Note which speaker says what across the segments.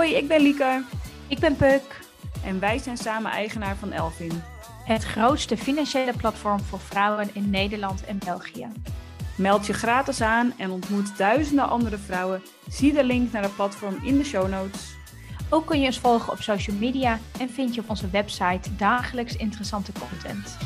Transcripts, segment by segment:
Speaker 1: Hoi, ik ben Lieke.
Speaker 2: Ik ben Puk.
Speaker 1: En wij zijn samen eigenaar van Elvin.
Speaker 2: Het grootste financiële platform voor vrouwen in Nederland en België.
Speaker 1: Meld je gratis aan en ontmoet duizenden andere vrouwen. Zie de link naar het platform in de show notes.
Speaker 2: Ook kun je ons volgen op social media en vind je op onze website dagelijks interessante content.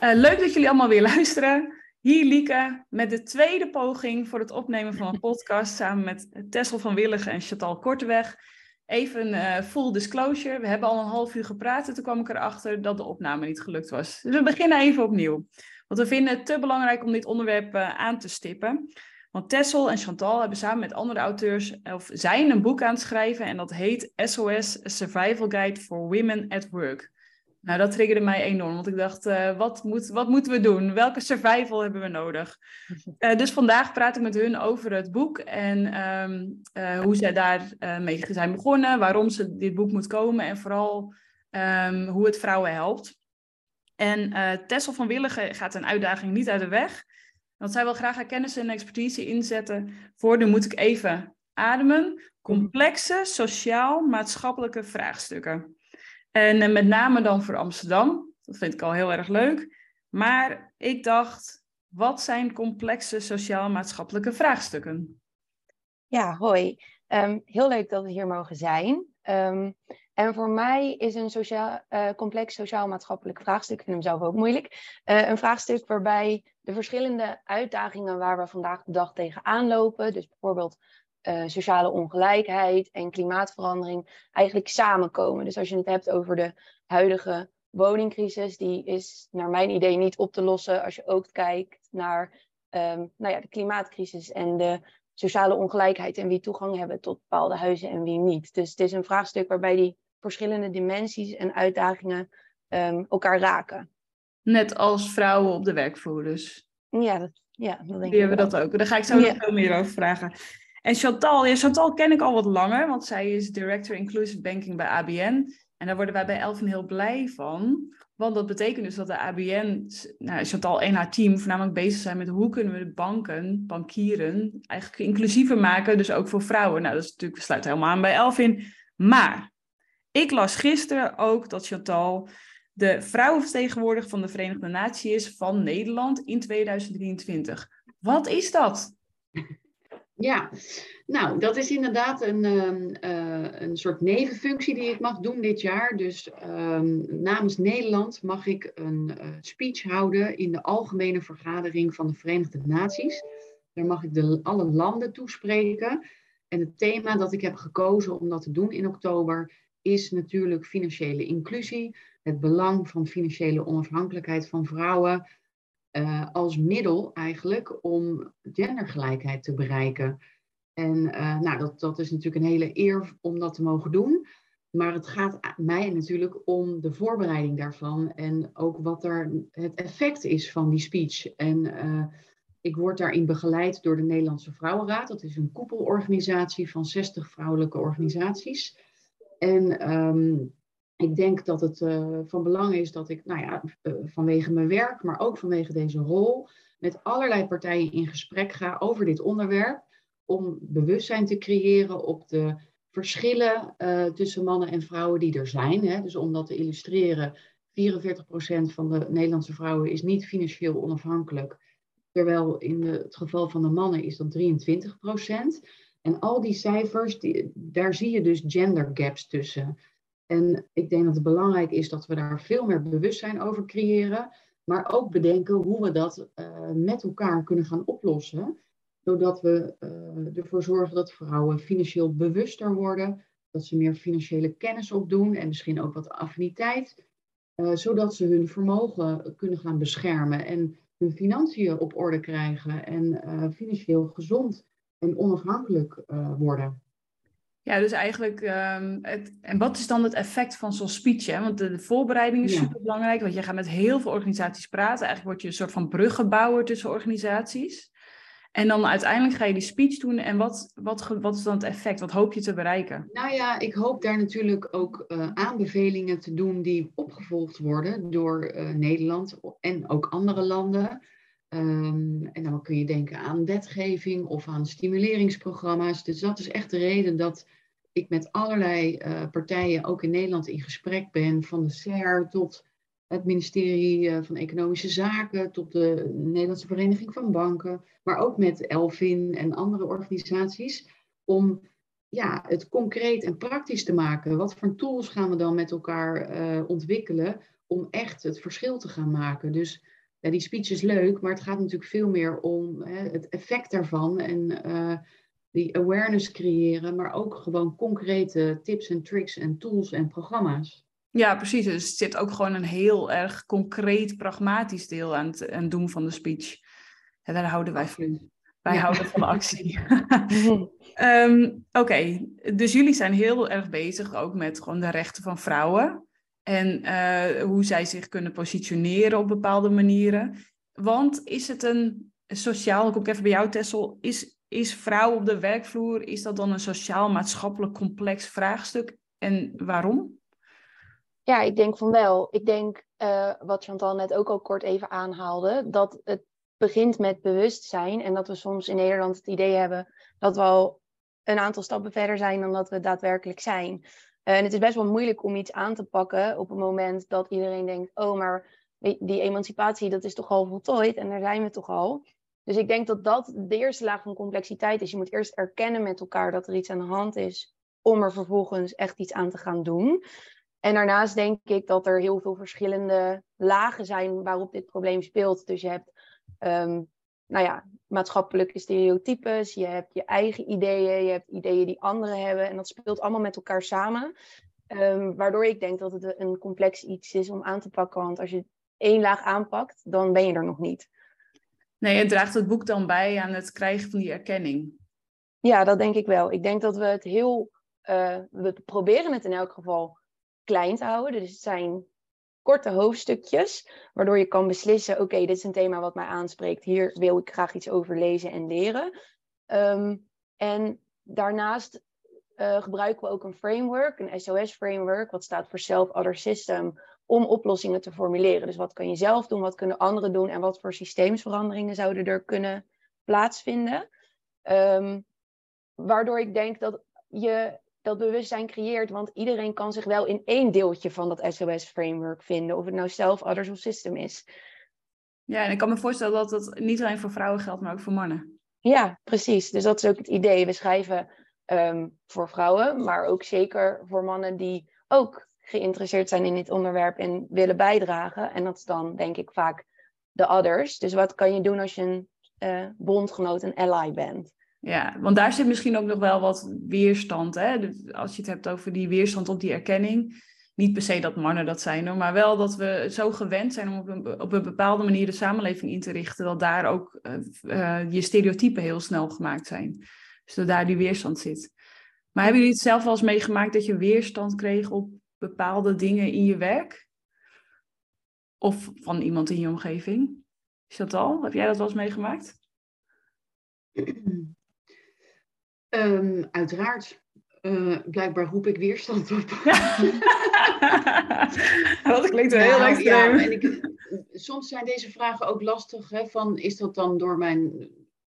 Speaker 1: Uh, leuk dat jullie allemaal weer luisteren. Hier Lieke met de tweede poging voor het opnemen van een podcast samen met Tessel van Willigen en Chantal Korteweg. Even uh, full disclosure, we hebben al een half uur gepraat en toen kwam ik erachter dat de opname niet gelukt was. Dus we beginnen even opnieuw. Want we vinden het te belangrijk om dit onderwerp uh, aan te stippen. Want Tessel en Chantal hebben samen met andere auteurs, of zijn een boek aan het schrijven en dat heet SOS Survival Guide for Women at Work. Nou, dat triggerde mij enorm, want ik dacht, uh, wat, moet, wat moeten we doen? Welke survival hebben we nodig? Uh, dus vandaag praat ik met hun over het boek en um, uh, hoe zij daar mee zijn begonnen, waarom ze dit boek moet komen en vooral um, hoe het vrouwen helpt. En Tessel van Willigen gaat een uitdaging niet uit de weg, want zij wil graag haar kennis en expertise inzetten voor, nu moet ik even ademen, complexe sociaal-maatschappelijke vraagstukken. En uh, met name dan voor Amsterdam. Dat vind ik al heel erg leuk. Maar ik dacht, wat zijn complexe sociaal-maatschappelijke vraagstukken?
Speaker 3: Ja, hoi. Um, heel leuk dat we hier mogen zijn. Um, en voor mij is een sociaal, uh, complex sociaal-maatschappelijk vraagstuk, ik vind hem zelf ook moeilijk, uh, een vraagstuk waarbij de verschillende uitdagingen waar we vandaag de dag tegenaan lopen, dus bijvoorbeeld uh, sociale ongelijkheid en klimaatverandering eigenlijk samenkomen. Dus als je het hebt over de huidige woningcrisis, die is naar mijn idee niet op te lossen als je ook kijkt naar um, nou ja, de klimaatcrisis en de sociale ongelijkheid en wie toegang hebben tot bepaalde huizen en wie niet. Dus het is een vraagstuk waarbij die verschillende dimensies en uitdagingen um, elkaar raken.
Speaker 1: Net als vrouwen op de werkvloer dus.
Speaker 3: Ja, dat, ja, dat denk
Speaker 1: Die hebben dat ook. Daar ga ik zo ja. nog veel meer over vragen. En Chantal, ja, Chantal ken ik al wat langer, want zij is Director Inclusive Banking bij ABN. En daar worden wij bij Elfin heel blij van. Want dat betekent dus dat de ABN, nou, Chantal en haar team voornamelijk bezig zijn met hoe kunnen we de banken, bankieren, eigenlijk inclusiever maken, dus ook voor vrouwen. Nou, dat is natuurlijk, we sluiten helemaal aan bij Elfin. Maar ik las gisteren ook dat Chantal de vrouwenvertegenwoordiger van de Verenigde Naties is van Nederland in 2023. Wat is dat?
Speaker 4: Ja, nou, dat is inderdaad een, uh, een soort nevenfunctie die ik mag doen dit jaar. Dus uh, namens Nederland mag ik een uh, speech houden in de Algemene Vergadering van de Verenigde Naties. Daar mag ik de, alle landen toespreken. En het thema dat ik heb gekozen om dat te doen in oktober is natuurlijk financiële inclusie. Het belang van financiële onafhankelijkheid van vrouwen uh, als middel eigenlijk om gendergelijkheid te bereiken. En uh, nou, dat, dat is natuurlijk een hele eer om dat te mogen doen. Maar het gaat mij natuurlijk om de voorbereiding daarvan en ook wat er het effect is van die speech. En uh, ik word daarin begeleid door de Nederlandse Vrouwenraad. Dat is een koepelorganisatie van 60 vrouwelijke organisaties. En um, ik denk dat het uh, van belang is dat ik, nou ja, uh, vanwege mijn werk, maar ook vanwege deze rol, met allerlei partijen in gesprek ga over dit onderwerp. Om bewustzijn te creëren op de verschillen uh, tussen mannen en vrouwen die er zijn. Hè. Dus om dat te illustreren, 44% van de Nederlandse vrouwen is niet financieel onafhankelijk. Terwijl in het geval van de mannen is dat 23%. En al die cijfers, daar zie je dus gender gaps tussen. En ik denk dat het belangrijk is dat we daar veel meer bewustzijn over creëren. Maar ook bedenken hoe we dat uh, met elkaar kunnen gaan oplossen. Zodat we uh, ervoor zorgen dat vrouwen financieel bewuster worden. Dat ze meer financiële kennis opdoen en misschien ook wat affiniteit. Uh, zodat ze hun vermogen kunnen gaan beschermen en hun financiën op orde krijgen. En financieel gezond en onafhankelijk worden.
Speaker 1: Ja, dus eigenlijk, um, het, en wat is dan het effect van zo'n speech? Hè? Want de, de voorbereiding is ja. super belangrijk, want je gaat met heel veel organisaties praten. Eigenlijk word je een soort van bruggenbouwer tussen organisaties. En dan uiteindelijk ga je die speech doen. En wat, wat, wat is dan het effect? Wat hoop je te bereiken?
Speaker 4: Nou ja, ik hoop daar natuurlijk ook uh, aanbevelingen te doen die opgevolgd worden door uh, Nederland en ook andere landen. Ehm, en dan kun je denken aan wetgeving of aan stimuleringsprogramma's. Dus dat is echt de reden dat ik met allerlei uh, partijen ook in Nederland in gesprek ben, van de SER tot het ministerie eh, van Economische Zaken, tot de Nederlandse Vereniging van Banken, maar ook met Elvin en andere organisaties, om ja, het concreet en praktisch te maken. Wat voor tools gaan we dan met elkaar uh, ontwikkelen om echt het verschil te gaan maken? Dus ja, die speech is leuk, maar het gaat natuurlijk veel meer om hè, het effect daarvan en uh, die awareness creëren, maar ook gewoon concrete tips en tricks en tools en programma's.
Speaker 1: Ja, precies. Dus er zit ook gewoon een heel erg concreet, pragmatisch deel aan het, aan doen van de speech. En daar houden wij van. Wij houden van actie. um, Oké, dus jullie zijn heel erg bezig ook met gewoon de rechten van vrouwen. En uh, hoe zij zich kunnen positioneren op bepaalde manieren. Want is het een sociaal, ik ook even bij jou Tessel, is, is vrouw op de werkvloer, is dat dan een sociaal-maatschappelijk complex vraagstuk? En waarom?
Speaker 3: Ja, ik denk van wel. Ik denk, uh, wat Chantal net ook al kort even aanhaalde, dat het begint met bewustzijn. En dat we soms in Nederland het idee hebben dat we al een aantal stappen verder zijn dan dat we daadwerkelijk zijn. En het is best wel moeilijk om iets aan te pakken op het moment dat iedereen denkt, oh, maar die emancipatie, dat is toch al voltooid en daar zijn we toch al. Dus ik denk dat dat de eerste laag van complexiteit is. Je moet eerst erkennen met elkaar dat er iets aan de hand is, om er vervolgens echt iets aan te gaan doen. En daarnaast denk ik dat er heel veel verschillende lagen zijn waarop dit probleem speelt. Dus je hebt um, nou ja, maatschappelijke stereotypes, je hebt je eigen ideeën, je hebt ideeën die anderen hebben. En dat speelt allemaal met elkaar samen. Um, waardoor ik denk dat het een complex iets is om aan te pakken. Want als je één laag aanpakt, dan ben je er nog niet.
Speaker 1: Nee, en draagt het boek dan bij aan het krijgen van die erkenning?
Speaker 3: Ja, dat denk ik wel. Ik denk dat we het heel. Uh, we proberen het in elk geval klein te houden. Dus het zijn korte hoofdstukjes, waardoor je kan beslissen: oké, dit is een thema wat mij aanspreekt. Hier wil ik graag iets over lezen en leren. Um, en daarnaast uh, gebruiken we ook een framework, een SOS-framework, wat staat voor Self-Other System, om oplossingen te formuleren. Dus wat kan je zelf doen, wat kunnen anderen doen en wat voor systeemsveranderingen zouden er kunnen plaatsvinden. Um, waardoor ik denk dat je dat bewustzijn creëert. Want iedereen kan zich wel in één deeltje van dat SOS-framework vinden. Of het nou zelf, others of system is.
Speaker 1: Ja, en ik kan me voorstellen dat dat niet alleen voor vrouwen geldt, maar ook voor mannen.
Speaker 3: Ja, precies. Dus dat is ook het idee. We schrijven um, voor vrouwen, maar ook zeker voor mannen die ook geïnteresseerd zijn in dit onderwerp en willen bijdragen. En dat is dan denk ik vaak de others. Dus wat kan je doen als je een uh, bondgenoot, een ally bent?
Speaker 1: Ja, want daar zit misschien ook nog wel wat weerstand. Hè? Als je het hebt over die weerstand op die erkenning. Niet per se dat mannen dat zijn, maar wel dat we zo gewend zijn om op een, op een bepaalde manier de samenleving in te richten. Dat daar ook uh, uh, je stereotypen heel snel gemaakt zijn. Dus dat daar die weerstand zit. Maar hebben jullie het zelf wel eens meegemaakt dat je weerstand kreeg op bepaalde dingen in je werk? Of van iemand in je omgeving? Is dat al? Heb jij dat wel eens meegemaakt?
Speaker 4: Um, uiteraard. Uh, blijkbaar roep ik weerstand op.
Speaker 1: dat klinkt wel heel extreem. Ja, en ik,
Speaker 4: soms zijn deze vragen ook lastig. Hè, van, is dat dan door mijn...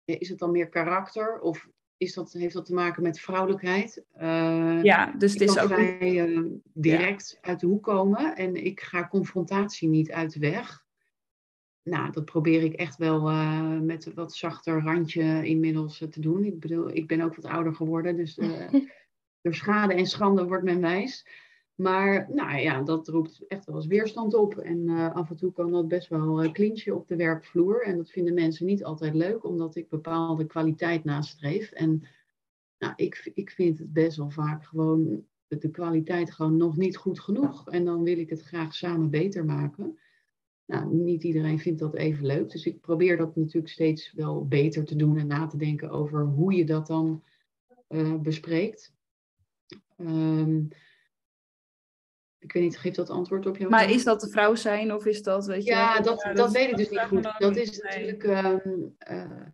Speaker 4: Is het dan meer karakter? Of is dat, heeft dat te maken met vrouwelijkheid? Uh,
Speaker 1: ja, dus het is ook...
Speaker 4: vrij uh, direct ja. uit de hoek komen. En ik ga confrontatie niet uit de weg nou, dat probeer ik echt wel uh, met een wat zachter randje inmiddels uh, te doen. Ik bedoel, ik ben ook wat ouder geworden, dus uh, door schade en schande wordt men wijs. Maar nou ja, dat roept echt wel eens weerstand op. En af en toe kan dat best wel klinchen op de werkvloer. En dat vinden mensen niet altijd leuk, omdat ik bepaalde kwaliteit nastreef. En nou, ik, ik vind het best wel vaak gewoon de kwaliteit gewoon nog niet goed genoeg. En dan wil ik het graag samen beter maken. Nou, niet iedereen vindt dat even leuk. Dus ik probeer dat natuurlijk steeds wel beter te doen en na te denken over hoe je dat dan uh, bespreekt. Um, ik weet niet, geeft dat antwoord op jou?
Speaker 1: Maar is dat de vrouw zijn of is dat, weet je...
Speaker 4: Ja, dat, dat, dat weet ik dus niet goed. Dat is natuurlijk... Um, uh,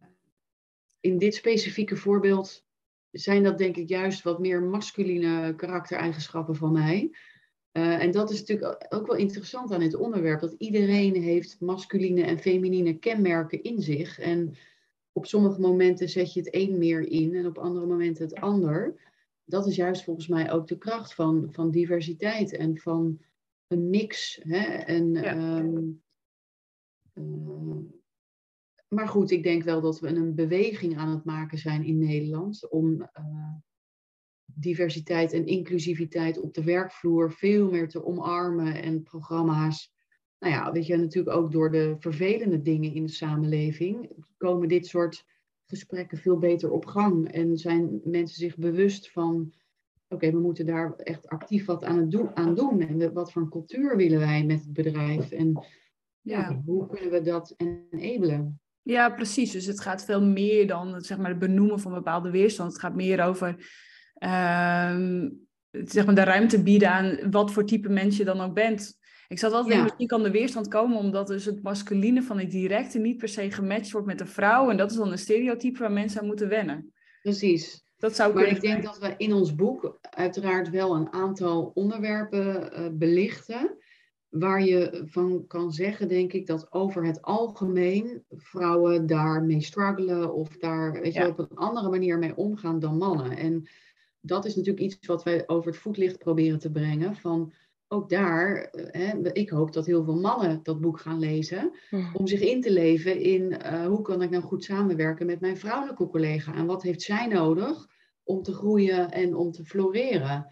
Speaker 4: in dit specifieke voorbeeld zijn dat denk ik juist wat meer masculine karaktereigenschappen van mij. En dat is natuurlijk ook wel interessant aan dit onderwerp, dat iedereen heeft masculine en feminine kenmerken in zich. En op sommige momenten zet je het een meer in en op andere momenten het ander. Dat is juist volgens mij ook de kracht van, van diversiteit en van een mix. Hè? En, ehm, eh, maar goed, ik denk wel dat we een beweging aan het maken zijn in Nederland om uh, diversiteit en inclusiviteit op de werkvloer veel meer te omarmen en programma's. Nou ja, weet je, natuurlijk ook door de vervelende dingen in de samenleving komen dit soort gesprekken veel beter op gang en zijn mensen zich bewust van oké, we moeten daar echt actief wat aan, het doen, aan doen. En wat voor een cultuur willen wij met het bedrijf? En ja. hoe kunnen we dat enablen?
Speaker 1: Ja, precies. Dus het gaat veel meer dan zeg maar, het benoemen van bepaalde weerstand. Het gaat meer over uh, zeg maar de ruimte bieden aan wat voor type mens je dan ook bent. Ik zat altijd ja. misschien kan de weerstand komen omdat dus het masculine van het directe niet per se gematcht wordt met de vrouw. En dat is dan een stereotype waar mensen aan moeten wennen.
Speaker 4: Precies. Dat zou maar ik denk dat we in ons boek uiteraard wel een aantal onderwerpen uh, belichten. Waar je van kan zeggen, denk ik, dat over het algemeen vrouwen daarmee struggelen of daar weet je, op een andere manier mee omgaan dan mannen. En dat is natuurlijk iets wat wij over het voetlicht proberen te brengen. Van ook daar, eh, hè, ik hoop dat heel veel mannen dat boek gaan lezen. Om zich in te leven in uh, hoe kan ik nou goed samenwerken met mijn vrouwelijke collega. En wat heeft zij nodig om te groeien en om te floreren.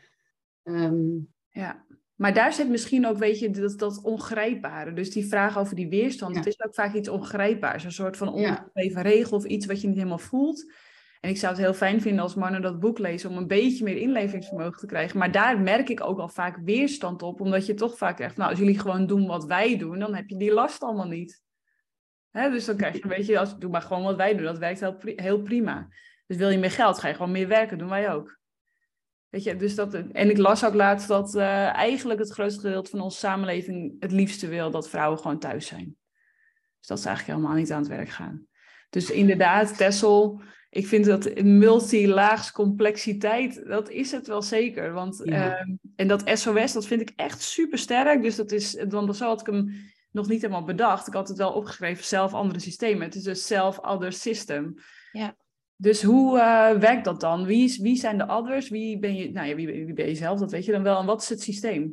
Speaker 1: Um, ja, maar daar zit misschien ook, weet je, dat, dat ongrijpbare. Dus die vraag over die weerstand, het is ook vaak iets ongrijpbaars. Een soort van ongegeven regel of iets wat je niet helemaal voelt. En ik zou het heel fijn vinden als mannen dat boek lezen om een beetje meer inlevingsvermogen te krijgen. Maar daar merk ik ook al vaak weerstand op, omdat je toch vaak zegt, nou, als jullie gewoon doen wat wij doen, dan heb je die last allemaal niet. Hè? Dus dan krijg je een beetje, als, doe maar gewoon wat wij doen, dat werkt heel, heel prima. Dus wil je meer geld, ga je gewoon meer werken, doen wij ook. Weet je, dus dat, en ik las ook laatst dat uh, eigenlijk het grootste gedeelte van onze samenleving het liefste wil dat vrouwen gewoon thuis zijn. Dus dat ze eigenlijk helemaal niet aan het werk gaan. Dus inderdaad, Tessel, ik vind dat multilaags complexiteit, dat is het wel zeker. Want, uh, en dat SOS, dat vind ik echt super sterk. Dus dat is, dan zo had ik hem nog niet helemaal bedacht. Ik had het wel opgeschreven, zelf andere systemen. Het is een self-other system. Ja. Dus hoe uh, werkt dat dan? Wie, is, wie zijn de others? Wie ben, je, nou ja, wie, wie, ben je zelf? Dat weet je dan wel. En wat is het systeem?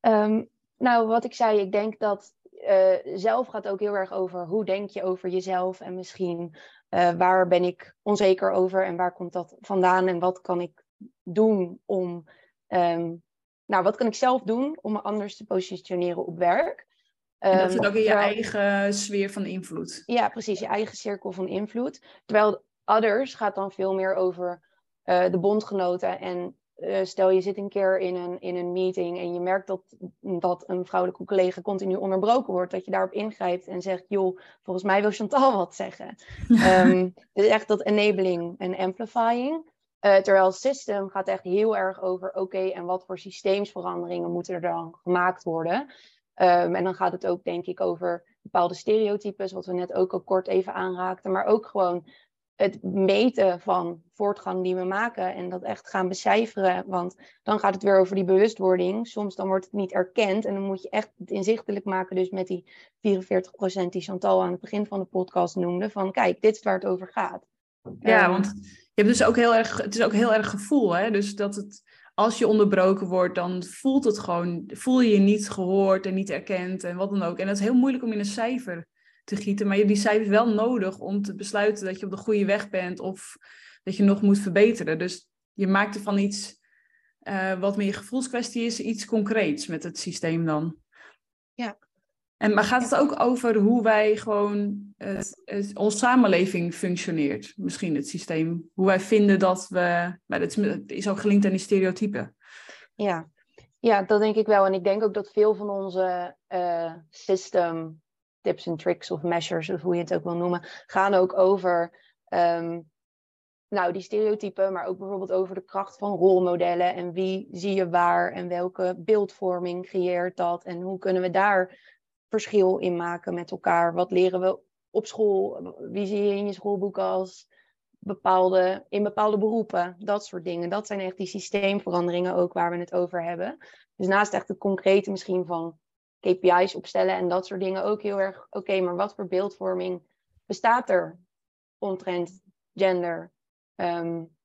Speaker 3: Um, nou, wat ik zei, ik denk dat uh, zelf gaat ook heel erg over hoe denk je over jezelf en misschien uh, waar ben ik onzeker over en waar komt dat vandaan en wat kan ik doen om, um, nou, wat kan ik zelf doen om me anders te positioneren op werk?
Speaker 1: En dat zit ehm, ook in je eigen sfeer van invloed.
Speaker 3: Ja, precies, je eigen cirkel van invloed. Terwijl others gaat dan veel meer over uh, de bondgenoten. En uh, stel je zit een keer in een, in een meeting en je merkt dat, dat een vrouwelijke collega continu onderbroken wordt. Dat je daarop ingrijpt en zegt, joh, volgens mij wil Chantal wat zeggen. um, dus echt dat enabling en amplifying. Uh, terwijl system gaat echt heel erg over, oké, en wat voor systeemsveranderingen moeten er dan gemaakt worden? Um, en dan gaat het ook, denk ik, over bepaalde stereotypes, wat we net ook al kort even aanraakten, maar ook gewoon het meten van voortgang die we maken en dat echt gaan becijferen. Want dan gaat het weer over die bewustwording. Soms dan wordt het niet erkend en dan moet je echt het inzichtelijk maken. Dus met die 44% die Chantal aan het begin van de podcast noemde. Van kijk, dit is waar het over gaat.
Speaker 1: Ja, um, want je hebt dus ook heel erg, het is ook heel erg gevoel. Hè? Dus dat het als je onderbroken wordt, dan voelt het gewoon, voel je je niet gehoord en niet erkend en wat dan ook. En dat is heel moeilijk om in een cijfer te gieten, maar je hebt die cijfers wel nodig om te besluiten dat je op de goede weg bent of dat je nog moet verbeteren. Dus je maakt ervan iets uh, wat meer gevoelskwestie is, iets concreets met het systeem dan. Ja. En, maar gaat het ook over hoe wij gewoon, het, het, onze samenleving functioneert? Misschien het systeem. Hoe wij vinden dat we, maar het is ook gelinkt aan die stereotypen.
Speaker 3: Ja. ja, dat denk ik wel. En ik denk ook dat veel van onze uh, system tips en tricks of measures, of hoe je het ook wil noemen, gaan ook over um, nou, die stereotypen, maar ook bijvoorbeeld over de kracht van rolmodellen en wie zie je waar en welke beeldvorming creëert dat en hoe kunnen we daar verschil in maken met elkaar? Wat leren we op school? Wie zie je in je schoolboeken als bepaalde, in bepaalde beroepen? Dat soort dingen. Dat zijn echt die systeemveranderingen ook waar we het over hebben. Dus naast echt het concrete misschien van KPI's opstellen en dat soort dingen ook heel erg, oké, maar wat voor beeldvorming bestaat er omtrent gender? Um,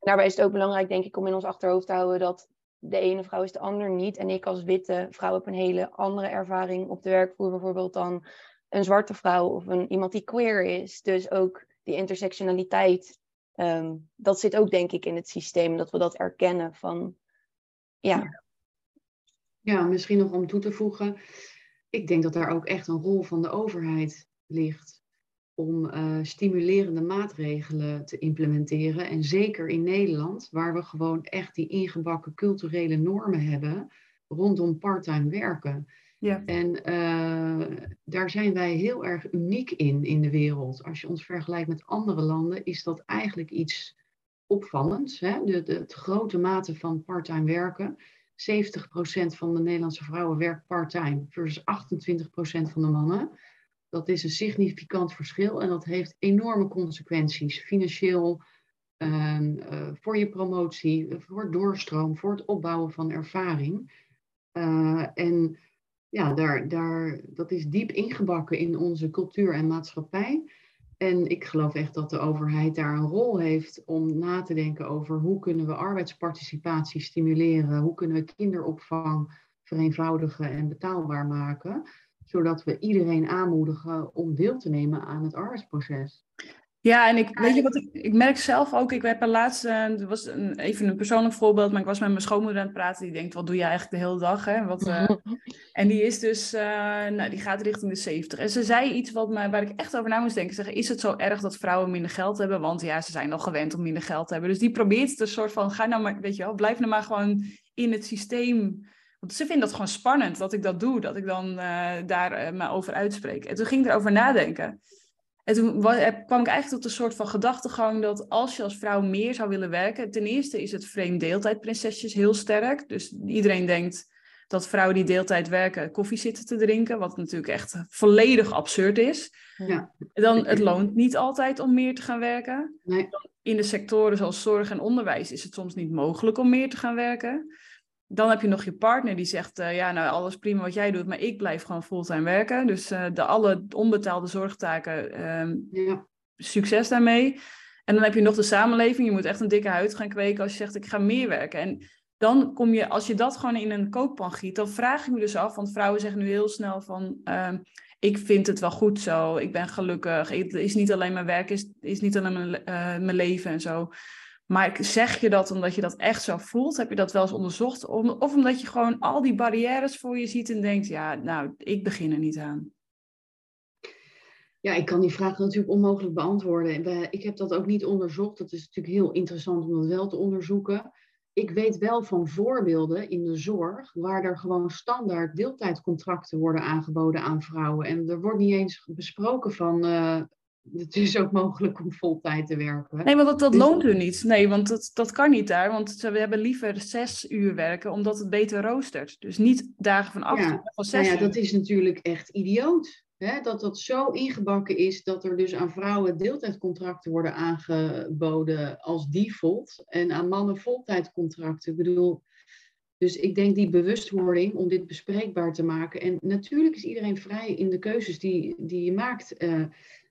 Speaker 3: daarbij is het ook belangrijk, denk ik, om in ons achterhoofd te houden dat de ene vrouw is de ander niet. En ik als witte vrouw heb een hele andere ervaring op de werkvloer bijvoorbeeld dan een zwarte vrouw of een, iemand die queer is. Dus ook die intersectionaliteit, ehm, dat zit ook denk ik in het systeem, dat we dat erkennen van, ja.
Speaker 4: Ja, misschien nog om toe te voegen, ik denk dat daar ook echt een rol van de overheid ligt om uh, stimulerende maatregelen te implementeren. En zeker in Nederland, waar we gewoon echt die ingebakken culturele normen hebben rondom parttime werken. Ja. En uh, daar zijn wij heel erg uniek in in de wereld. Als je ons vergelijkt met andere landen, is dat eigenlijk iets opvallends. Hè? De, de, de grote mate van parttime werken. 70% van de Nederlandse vrouwen werkt parttime versus 28% van de mannen. Dat is een significant verschil en dat heeft enorme consequenties. Financieel, uh, voor je promotie, voor het doorstroom, voor het opbouwen van ervaring. Uh, en ja, daar, daar, dat is diep ingebakken in onze cultuur en maatschappij. En ik geloof echt dat de overheid daar een rol heeft om na te denken over hoe kunnen we arbeidsparticipatie stimuleren, hoe kunnen we kinderopvang vereenvoudigen en betaalbaar maken zodat we iedereen aanmoedigen om deel te nemen aan het arbeidsproces.
Speaker 1: Ja, en ik weet je wat ik, ik merk zelf ook. Ik heb een laatste, het was een, even een persoonlijk voorbeeld, maar ik was met mijn schoonmoeder aan het praten. Die denkt, wat doe je eigenlijk de hele dag? Hè? Wat, uh, en die is dus, uh, nou, die gaat richting de 70. En ze zei iets wat me, waar ik echt over na moest denken. Zeggen, is het zo erg dat vrouwen minder geld hebben? Want ja, ze zijn nog gewend om minder geld te hebben. Dus die probeert het een soort van, ga nou maar, weet je wel, blijf nou maar gewoon in het systeem want ze vinden dat gewoon spannend dat ik dat doe, dat ik dan daar me over uitspreek. En toen ging ik erover nadenken. En toen kwam ik eigenlijk tot een soort van gedachtegang dat als je als vrouw meer zou willen werken, ten eerste is het frame deeltijdprinsesjes heel sterk. Dus iedereen denkt dat vrouwen die deeltijd werken koffie zitten te drinken, wat natuurlijk echt volledig absurd is. Ja. Dan, het loont niet altijd om meer te gaan werken. Nee. In de sectoren zoals zorg en onderwijs is het soms niet mogelijk om meer te gaan werken. Dan heb je nog je partner die zegt, uh, ja, nou alles prima wat jij doet, maar ik blijf gewoon fulltime werken. Dus uh, de alle onbetaalde zorgtaken, um, ja. succes daarmee. En dan heb je nog de samenleving. Je moet echt een dikke huid gaan kweken als je zegt, ik ga meer werken. En dan kom je, als je dat gewoon in een kookpan giet, dan vraag ik me dus af, want vrouwen zeggen nu heel snel van, uh, ik vind het wel goed zo, ik ben gelukkig, het is niet alleen mijn werk, is, is niet alleen mijn, uh, mijn leven en zo. Maar zeg je dat omdat je dat echt zo voelt? Heb je dat wel eens onderzocht? Of omdat je gewoon al die barrières voor je ziet en denkt, ja, nou, ik begin er niet aan.
Speaker 4: Ja, ik kan die vraag natuurlijk onmogelijk beantwoorden. Ik heb dat ook niet onderzocht. Dat is natuurlijk heel interessant om dat wel te onderzoeken. Ik weet wel van voorbeelden in de zorg waar er gewoon standaard deeltijdcontracten worden aangeboden aan vrouwen. En er wordt niet eens besproken van uh, het is ook mogelijk om vol tijd te werken.
Speaker 1: Nee, want dat, dat dus loont u niet. Nee, want dat, dat kan niet daar. Want we hebben liever zes uur werken, omdat het beter roostert. Dus niet dagen van acht
Speaker 4: ja.
Speaker 1: uur, van zes
Speaker 4: nou
Speaker 1: ja,
Speaker 4: Dat is natuurlijk echt idioot. Hè? Dat dat zo ingebakken is dat er dus aan vrouwen deeltijdcontracten worden aangeboden als default. En aan mannen voltijdcontracten. Ik bedoel, dus ik denk die bewustwording om dit bespreekbaar te maken. En natuurlijk is iedereen vrij in de keuzes die, die je maakt. Uh,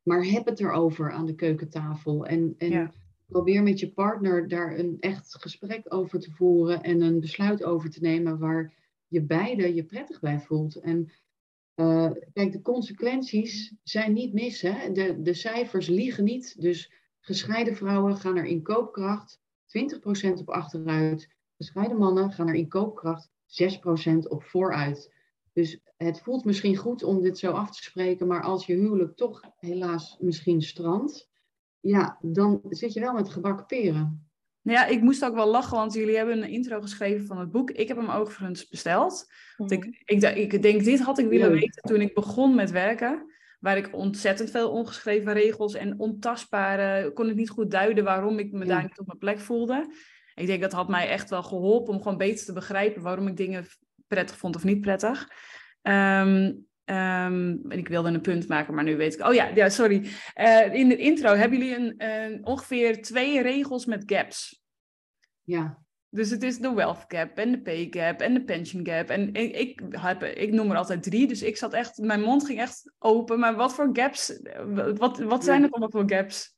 Speaker 4: maar heb het erover aan de keukentafel. En, en probeer met je partner daar een echt gesprek over te voeren en een besluit over te nemen waar je beide je prettig bij voelt. En uh, kijk, de consequenties zijn niet mis. Hè? De, de cijfers liegen niet. Dus gescheiden vrouwen gaan er in koopkracht 20% op achteruit. Gescheiden mannen gaan er in koopkracht 6% op vooruit. Dus het voelt misschien goed om dit zo af te spreken, maar als je huwelijk toch helaas misschien strandt, ja, dan zit je wel met gebakken peren.
Speaker 1: Ja, ik moest ook wel lachen, want jullie hebben een intro geschreven van het boek. Ik heb hem overigens besteld. Want ik, ik, ik, denk, dit had ik willen weten toen ik begon met werken. Waar ik ontzettend veel ongeschreven regels en ontastbare... kon ik niet goed duiden waarom ik me daar niet op mijn plek voelde. Ik denk dat had mij echt wel geholpen om gewoon beter te begrijpen waarom ik dingen prettig vond of niet prettig. Um, um, ik wilde een punt maken, maar nu weet ik. Oh ja, ja sorry. Uh, in de intro hebben jullie een, ongeveer twee regels met gaps.
Speaker 4: Ja.
Speaker 1: Dus het is de wealth gap en de pay gap en de pension gap. En ik, ik, heb, ik noem er altijd drie, dus ik zat echt, mijn mond ging echt open. Maar wat voor gaps, wat, wat zijn het allemaal voor gaps?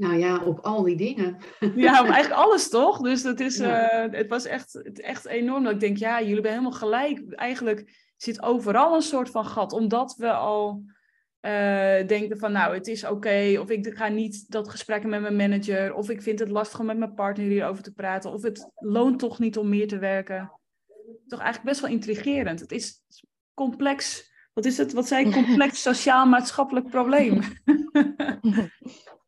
Speaker 4: Nou ja, op al die dingen.
Speaker 1: Ja, op eigenlijk alles toch? Dus dat is, uh, het was echt, echt enorm. Dat ik denk, ja, jullie hebben helemaal gelijk. Eigenlijk zit overal een soort van gat. Omdat we al uh, denken van, nou, het is oké. of ik ga niet dat gesprek met mijn manager. Of ik vind het lastig om met mijn partner hierover te praten. Of het loont toch niet om meer te werken. Toch eigenlijk best wel intrigerend. Het is complex. Wat is het? Wat zei ik? Complex sociaal-maatschappelijk probleem.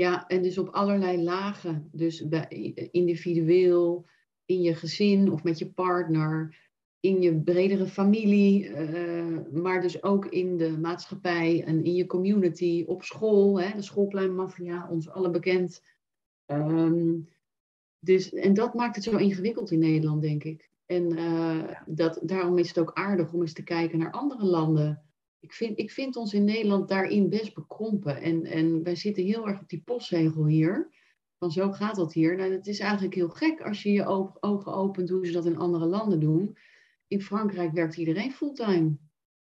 Speaker 4: Ja, en dus op allerlei lagen. Dus bij, individueel, in je gezin of met je partner, in je bredere familie, uh, maar dus ook in de maatschappij en in je community, op school, hè, de schoolpleinmafia, ons alle bekend. Um, dus, en dat maakt het zo ingewikkeld in Nederland, denk ik. En uh, dat, daarom is het ook aardig om eens te kijken naar andere landen ik vind, ik vind ons in Nederland daarin best bekrompen. En, en wij zitten heel erg op die postzegel hier. Van zo gaat dat hier. Nou, het is eigenlijk heel gek als je je ogen opent hoe ze dat in andere landen doen. In Frankrijk werkt iedereen fulltime.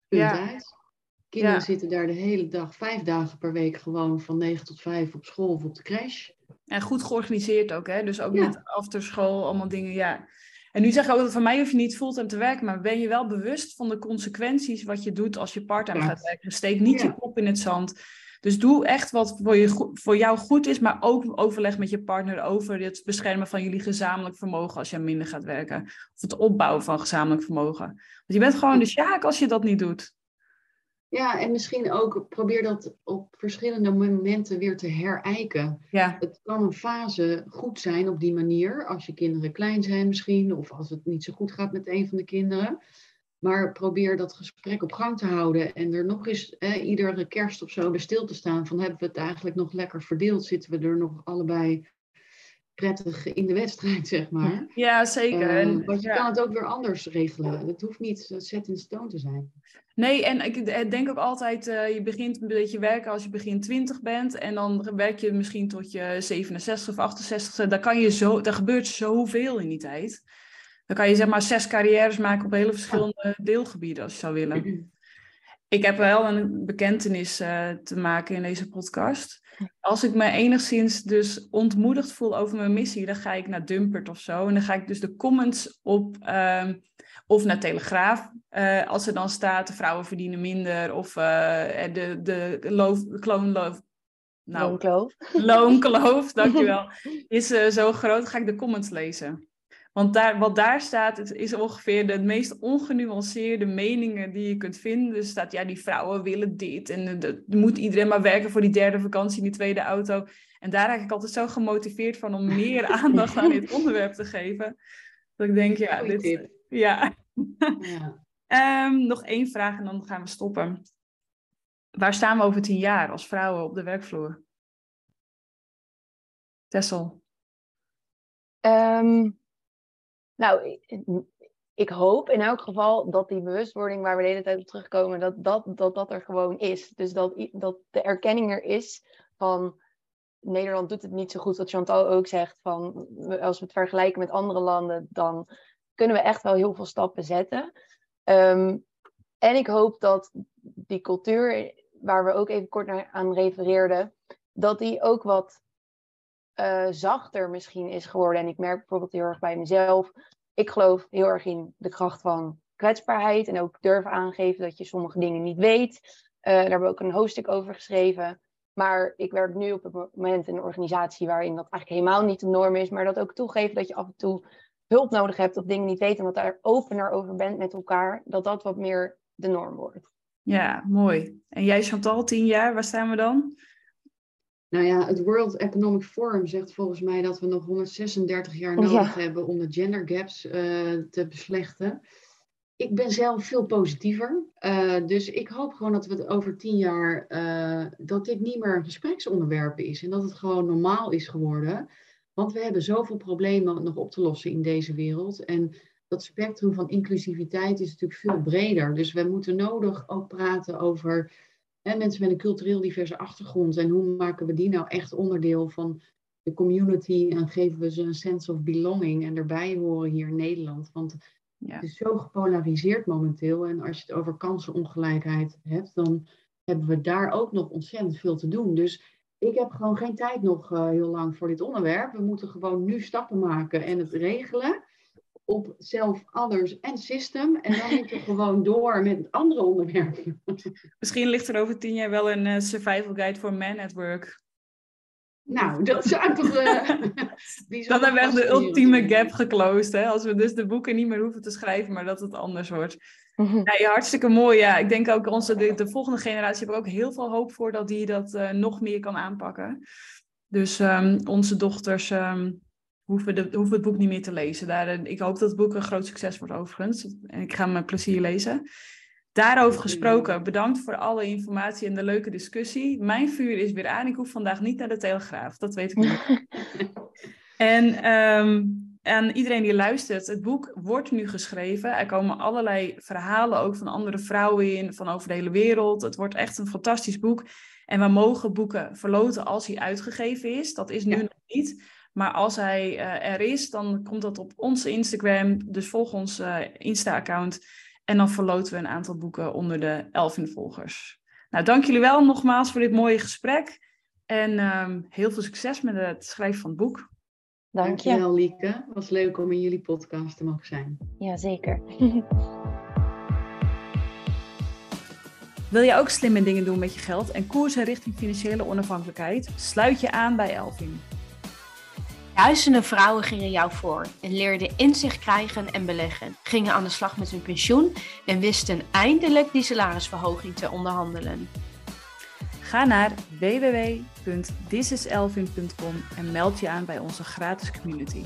Speaker 4: Punt ja. uit. Kinderen zitten daar de hele dag, vijf dagen per week, gewoon van negen tot vijf op school of op de crash.
Speaker 1: En goed georganiseerd ook, hè? Dus ook ja. met afterschool, allemaal dingen. Ja, en nu zeg ik ook dat van mij hoef je niet fulltime te werken, maar ben je wel bewust van de consequenties wat je doet als je parttime gaat werken. Steek niet je kop in het zand. Dus doe echt wat voor, je, voor jou goed is, maar ook overleg met je partner over het beschermen van jullie gezamenlijk vermogen als je minder gaat werken. Of het opbouwen van gezamenlijk vermogen. Want je bent gewoon de sjaak als je dat niet doet.
Speaker 4: Ja, en misschien ook probeer dat op verschillende momenten weer te herijken.
Speaker 1: Ja.
Speaker 4: Het kan een fase goed zijn op die manier, als je kinderen klein zijn misschien, of als het niet zo goed gaat met een van de kinderen. Maar probeer dat gesprek op gang te houden en er nog eens eh, iedere kerst of zo bij stil te staan van hebben we het eigenlijk nog lekker verdeeld? Zitten we er nog allebei prettig in de wedstrijd, zeg maar.
Speaker 1: Ja, zeker.
Speaker 4: Uh, want je kan het ook weer anders regelen. Het hoeft niet set in stone te zijn.
Speaker 1: Nee, en ik denk ook altijd, uh, je begint een beetje werken als je begin 20 bent. En dan werk je misschien tot je 67 of 68. Daar, kan je zo, daar gebeurt zoveel in die tijd. Dan kan je zeg maar zes carrières maken op hele verschillende deelgebieden als je zou willen. Ik heb wel een bekentenis uh, te maken in deze podcast. Als ik me enigszins dus ontmoedigd voel over mijn missie, dan ga ik naar Dumpert of zo. En dan ga ik dus de comments op, uh, of naar Telegraaf. Uh, als er dan staat, de vrouwen verdienen minder. Of uh, de, de loof, kloonloof.
Speaker 3: Nou, loonkloof.
Speaker 1: Loonkloof, dankjewel. Is zo groot, ga ik de comments lezen. Want daar, wat daar staat, is ongeveer de meest ongenuanceerde meningen die je kunt vinden. Er staat, ja, die vrouwen willen dit. En de, moet iedereen maar werken voor die derde vakantie die tweede auto. En daar raak ik altijd zo gemotiveerd van om meer aandacht aan dit onderwerp te geven. Dat ik denk, ja, dit... Ja. ja. um, nog één vraag en dan gaan we stoppen. Waar staan we over tien jaar als vrouwen op de werkvloer? Tessel?
Speaker 3: Um, nou, ik hoop in elk geval dat die bewustwording waar we de hele tijd op terugkomen, dat dat, dat, dat er gewoon is. Dus dat, dat de erkenning er is van Nederland doet het niet zo goed, wat Chantal ook zegt, van als we het vergelijken met andere landen, dan kunnen we echt wel heel veel stappen zetten. Um, en ik hoop dat die cultuur, waar we ook even kort naar, aan refereerden, dat die ook wat uh, zachter misschien is geworden. En ik merk bijvoorbeeld heel erg bij mezelf. Ik geloof heel erg in de kracht van kwetsbaarheid. En ook durven aangeven dat je sommige dingen niet weet. Uh, daar hebben we ook een hoofdstuk over geschreven. Maar ik werk nu op het moment in een organisatie waarin dat eigenlijk helemaal niet de norm is. Maar dat ook toegeven dat je af en toe hulp nodig hebt of dingen niet weet. En dat daar opener over bent met elkaar. Dat dat wat meer de norm wordt.
Speaker 1: Ja, mooi. En jij Chantal, tien jaar, waar staan we dan?
Speaker 4: Nou ja, het World Economic Forum zegt volgens mij dat we nog 136 jaar nodig hebben om de gender gaps uh, te beslechten. Ik ben zelf veel positiever. Uh, dus ik hoop gewoon dat we het over tien jaar, uh, dat dit niet meer een gespreksonderwerp is. En dat het gewoon normaal is geworden. Want we hebben zoveel problemen nog op te lossen in deze wereld. En dat spectrum van inclusiviteit is natuurlijk veel breder. Dus we moeten nodig ook praten over en mensen met een cultureel diverse achtergrond. En hoe maken we die nou echt onderdeel van de community en geven we ze een sense of belonging en erbij horen hier in Nederland. Want ja. het is zo gepolariseerd momenteel. En als je het over kansenongelijkheid hebt, dan hebben we daar ook nog ontzettend veel te doen. Dus ik heb gewoon geen tijd nog uh, heel lang voor dit onderwerp. We moeten gewoon nu stappen maken en het regelen op self, others en system. En dan moet je gewoon door met andere onderwerpen.
Speaker 1: Misschien ligt er over tien jaar wel een uh, survival guide voor men at work.
Speaker 4: Nou, dat zou toch... Uh,
Speaker 1: dan hebben we de ultieme gap geclosed. Hè? Als we dus de boeken niet meer hoeven te schrijven, maar dat het anders wordt. Mhm. ja, hartstikke mooi. Ja, ik denk ook onze, de, de volgende generatie heb ik ook heel veel hoop voor dat die dat uh, nog meer kan aanpakken. Dus um, onze dochters um, hoeven, de, hoeven het boek niet meer te lezen. Daar, eh, ik hoop dat het boek een groot succes wordt overigens. En ik ga hem met plezier lezen. Daarover gesproken, bedankt voor alle informatie en de leuke discussie. Mijn vuur is weer aan. Ik hoef vandaag niet naar de Telegraaf, dat weet ik niet. en um, aan iedereen die luistert, het boek wordt nu geschreven. Er komen allerlei verhalen ook van andere vrouwen in, van over de hele wereld. Het wordt echt een fantastisch boek. En we mogen boeken verloten als hij uitgegeven is. Dat is nu nog niet. Maar als hij uh, er is, dan komt dat op onze Instagram. Dus volg ons uh, Insta-account. En dan verloten we een aantal boeken onder de Elfin-volgers. Nou, dank jullie wel nogmaals voor dit mooie gesprek. En um, heel veel succes met het schrijven van het boek.
Speaker 3: Dank je.
Speaker 4: Dankjewel, Lieke. Het was leuk om in jullie podcast te mogen zijn.
Speaker 3: Jazeker.
Speaker 1: Wil je ook slimme dingen doen met je geld en koersen richting financiële onafhankelijkheid? Sluit je aan bij Elvin.
Speaker 2: Duizenden vrouwen gingen jou voor en leerden inzicht krijgen en beleggen, gingen aan de slag met hun pensioen en wisten eindelijk die salarisverhoging te onderhandelen.
Speaker 1: Ga naar www.thisiselvin.com en meld je aan bij onze gratis community.